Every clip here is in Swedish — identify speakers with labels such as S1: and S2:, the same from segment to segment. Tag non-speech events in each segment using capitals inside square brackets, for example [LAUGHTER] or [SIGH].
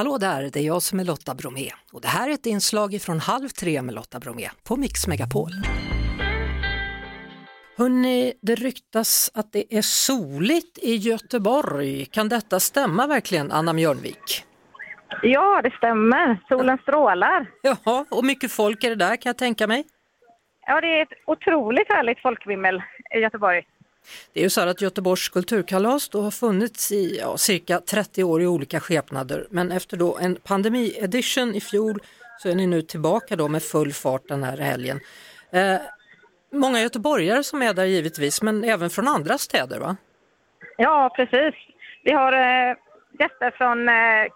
S1: Hallå där, det är jag som är Lotta Bromé och det här är ett inslag från Halv tre med Lotta Bromé på Mix Megapol. Hörrni, det ryktas att det är soligt i Göteborg. Kan detta stämma verkligen, Anna Mjörnvik?
S2: Ja, det stämmer. Solen strålar.
S1: Jaha, och mycket folk är det där kan jag tänka mig.
S2: Ja, det är ett otroligt härligt folkvimmel i Göteborg.
S1: Det är ju så här att Göteborgs kulturkalas då har funnits i ja, cirka 30 år i olika skepnader men efter då en pandemi-edition i fjol så är ni nu tillbaka då med full fart den här helgen. Eh, många göteborgare som är där givetvis men även från andra städer va?
S2: Ja, precis. Vi har eh, gäster från eh,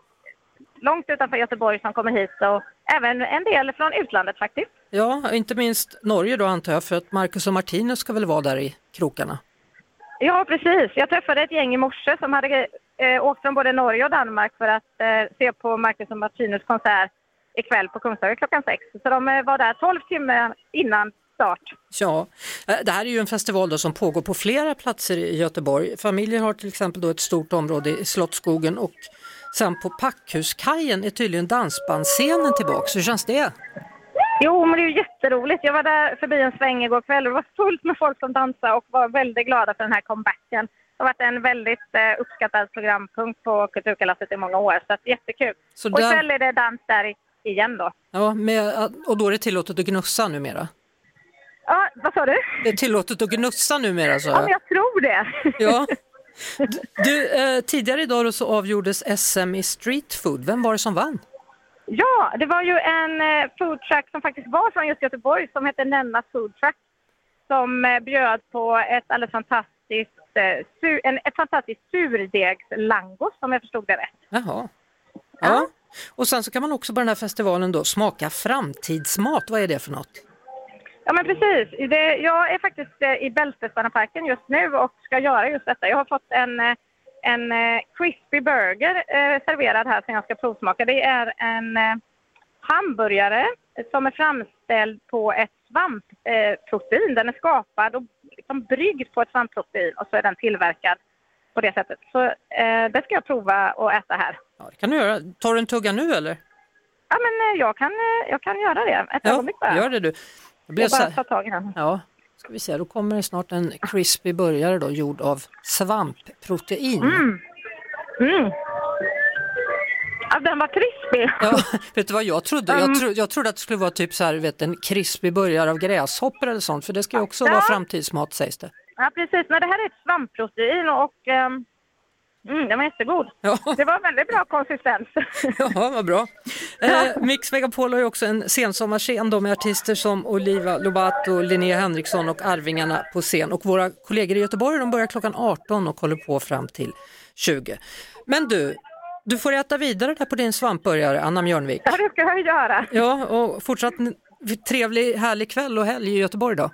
S2: långt utanför Göteborg som kommer hit och även en del från utlandet faktiskt.
S1: Ja, inte minst Norge då antar jag för att Marcus och Martinus ska väl vara där i krokarna?
S2: Ja, precis. Jag träffade ett gäng i morse som hade eh, åkt från både Norge och Danmark för att eh, se på Marcus och Martinus konsert ikväll på Kungsträdgården klockan sex. Så de eh, var där 12 timmar innan start.
S1: Ja, eh, det här är ju en festival då som pågår på flera platser i Göteborg. Familjer har till exempel då ett stort område i Slottsskogen och sen på Packhuskajen är tydligen dansbandsscenen tillbaka. Hur känns det?
S2: Jo, men det är ju jätteroligt. Jag var där förbi en sväng igår kväll och det var fullt med folk som dansade och var väldigt glada för den här comebacken. Det har varit en väldigt eh, uppskattad programpunkt på Kulturkalaset i många år, så jättekul.
S1: Så
S2: Och
S1: där-
S2: ikväll är det dans där igen då.
S1: Ja, med, och då är det tillåtet att gnussa numera?
S2: Ja, vad sa du?
S1: Det är tillåtet att gnussa numera sa
S2: Ja, men
S1: jag.
S2: tror det.
S1: Ja. [LAUGHS] Du, eh, tidigare idag så avgjordes SM i street food. Vem var det som vann?
S2: Ja, det var ju en eh, food truck som faktiskt var från just Göteborg som hette Nennas food truck. Som eh, bjöd på ett alldeles fantastiskt, eh, en, ett fantastiskt surdegslangos om jag förstod det rätt.
S1: Jaha. Ja. Och sen så kan man också på den här festivalen då smaka framtidsmat. Vad är det för något?
S2: Ja men precis. Det, jag är faktiskt i Bältesbannaparken just nu och ska göra just detta. Jag har fått en, en eh, crispy burger eh, serverad här som jag ska provsmaka. Det är en eh, hamburgare som är framställd på ett svampprotein. Eh, den är skapad och liksom bryggd på ett svampprotein och så är den tillverkad på det sättet. Så eh, det ska jag prova och äta här.
S1: Ja, det kan du göra. Tar du en tugga nu eller?
S2: Ja men eh, jag kan, jag kan göra det. Ett ögonblick bara.
S1: gör det du. Det blev
S2: jag bara tar tag i den.
S1: Ja, ska vi se. Då kommer det snart en crispy burgare då gjord av svampprotein.
S2: Mm. Ja, den var krispig.
S1: Ja, [LAUGHS] vet du vad jag trodde?
S2: Mm.
S1: Jag, tro, jag trodde att det skulle vara typ så här, vet, en krispig burgare av gräshoppor eller sånt, för det ska ju också
S2: Ja.
S1: vara framtidsmat sägs det.
S2: Ja, precis. Men det här är ett svampprotein och ehm, mm, den var jättegod.
S1: Ja.
S2: Det var väldigt bra konsistens. [LAUGHS]
S1: Ja, vad bra. Eh, Mix Megapol har ju också en sensommarscen då med artister som Oliva Lobato, Linnea Henriksson och Arvingarna på scen. Och våra kollegor i Göteborg de börjar klockan 18 och håller på fram till 20. Men du, du får äta vidare där på din svampburgare, Anna Mjörnvik.
S2: Ja, det ska jag göra.
S1: Ja, och fortsatt trevlig, härlig kväll och helg i Göteborg då.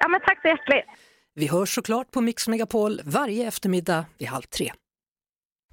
S2: Ja, men tack så hjärtligt.
S1: Vi hörs såklart på Mix Megapol varje eftermiddag vid halv tre.